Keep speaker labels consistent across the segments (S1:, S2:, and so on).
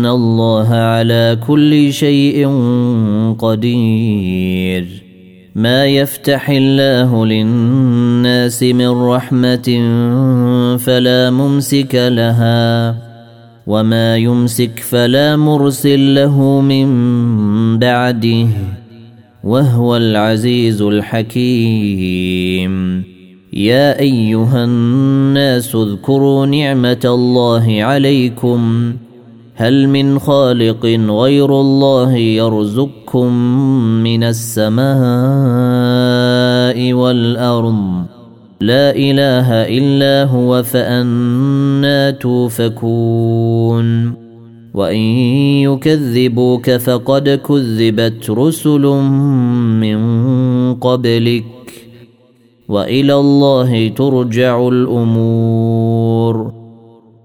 S1: ان الله على كل شيء قدير. ما يفتح الله للناس من رحمه فلا ممسك لها وما يمسك فلا مرسل له من بعده وهو العزيز الحكيم. يا ايها الناس اذكروا نعمه الله عليكم. هل من خالق غير الله يرزقكم من السماء والأرض؟ لا إله إلا هو فأنا توفكون. وإن يكذبوك فقد كذبت رسل من قبلك. وإلى الله ترجع الأمور.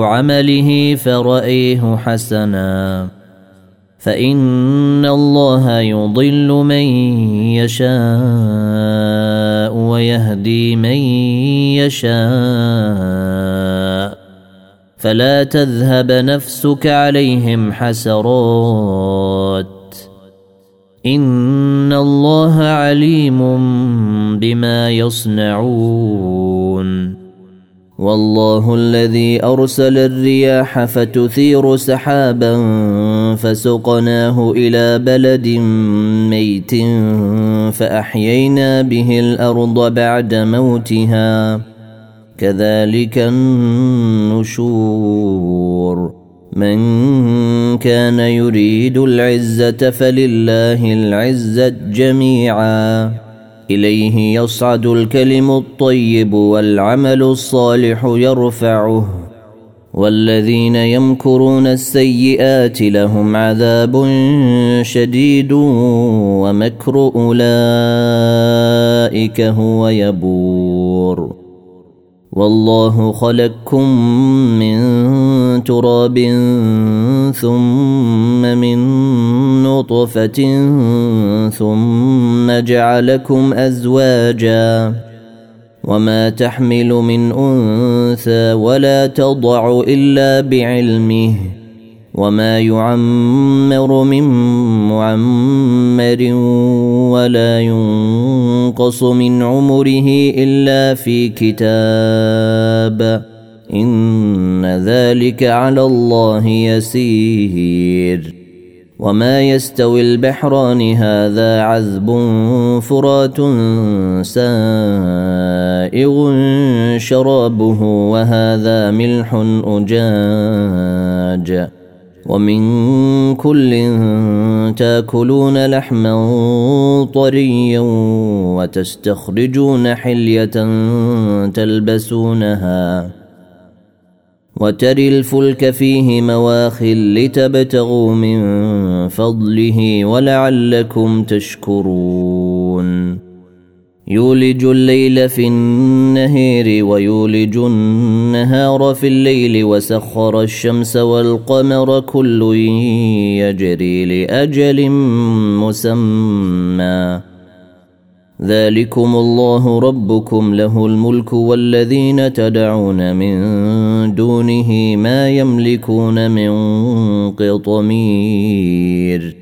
S1: عمله فرأيه حسنا. فإن الله يضل من يشاء ويهدي من يشاء. فلا تذهب نفسك عليهم حسرات. إن الله عليم بما يصنعون. والله الذي أرسل الرياح فتثير سحابا فسقناه إلى بلد ميت فأحيينا به الأرض بعد موتها. كذلك النشور. من كان يريد العزة فلله العزة جميعا. إليه يصعد الكلم الطيب والعمل الصالح يرفعه. والذين يمكرون السيئات لهم عذاب شديد ومكر أولئك هو يبور. والله خلقكم من تراب ثم من نطفة ثم جعلكم أزواجا وما تحمل من أنثى ولا تضع إلا بعلمه وما يعمر من معمر ولا ينقص من عمره الا في كتاب ان ذلك على الله يسير وما يستوي البحران هذا عذب فرات سائغ شرابه وهذا ملح اجاج ومن كل تاكلون لحما طريا وتستخرجون حلية تلبسونها وتري الفلك فيه مواخل لتبتغوا من فضله ولعلكم تشكرون يولج الليل في النهير ويولج النهار في الليل وسخر الشمس والقمر كل يجري لأجل مسمى. ذلكم الله ربكم له الملك والذين تدعون من دونه ما يملكون من قطمير.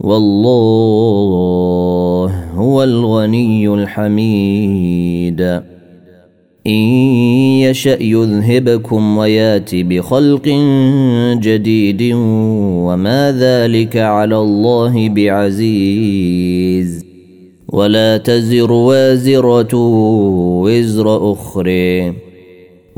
S1: والله هو الغني الحميد. إن يشأ يذهبكم ويات بخلق جديد وما ذلك على الله بعزيز. ولا تزر وازرة وزر أخرى.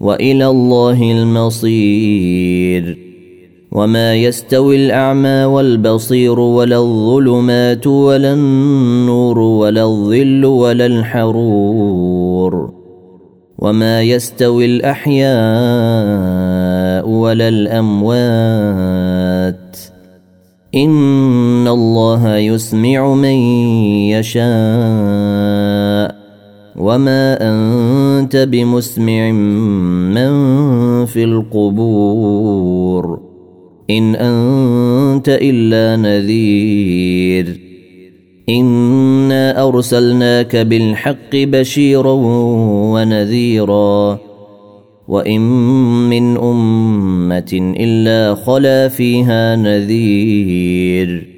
S1: وإلى الله المصير. وما يستوي الأعمى والبصير ولا الظلمات ولا النور ولا الظل ولا الحرور. وما يستوي الأحياء ولا الأموات. إن الله يسمع من يشاء. وما انت بمسمع من في القبور ان انت الا نذير انا ارسلناك بالحق بشيرا ونذيرا وان من امه الا خلا فيها نذير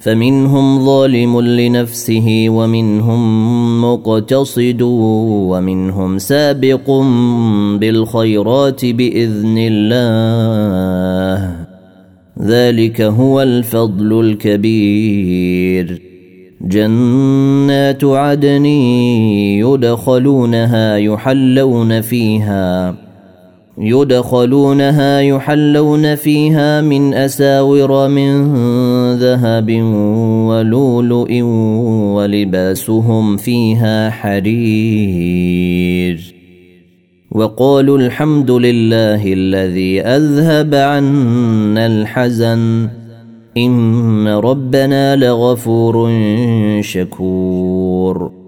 S1: فمنهم ظالم لنفسه ومنهم مقتصد ومنهم سابق بالخيرات بإذن الله. ذلك هو الفضل الكبير. جنات عدن يدخلونها يحلون فيها. يدخلونها يحلون فيها من أساور من ذهب ولؤلؤ ولباسهم فيها حرير. وقالوا الحمد لله الذي أذهب عنا الحزن. إن ربنا لغفور شكور.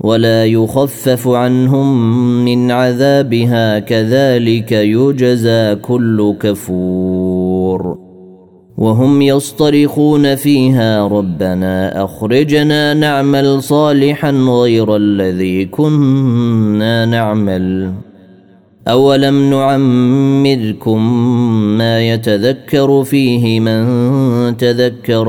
S1: ولا يخفف عنهم من عذابها كذلك يجزى كل كفور. وهم يصطرخون فيها ربنا أخرجنا نعمل صالحا غير الذي كنا نعمل. أولم نعمركم ما يتذكر فيه من تذكر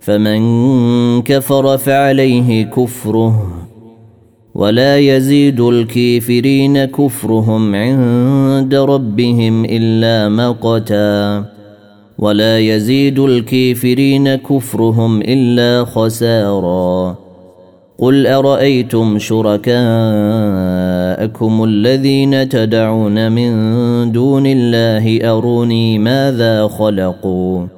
S1: فمن كفر فعليه كفره ولا يزيد الكافرين كفرهم عند ربهم إلا مقتا ولا يزيد الكافرين كفرهم إلا خسارا قل أرأيتم شركاءكم الذين تدعون من دون الله أروني ماذا خلقوا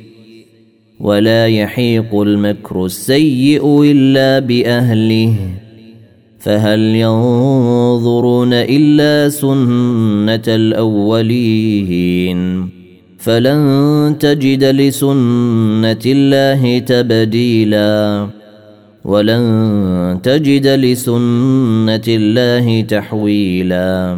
S1: ولا يحيق المكر السيء إلا بأهله. فهل ينظرون إلا سنة الأولين؟ فلن تجد لسنة الله تبديلا. ولن تجد لسنة الله تحويلا.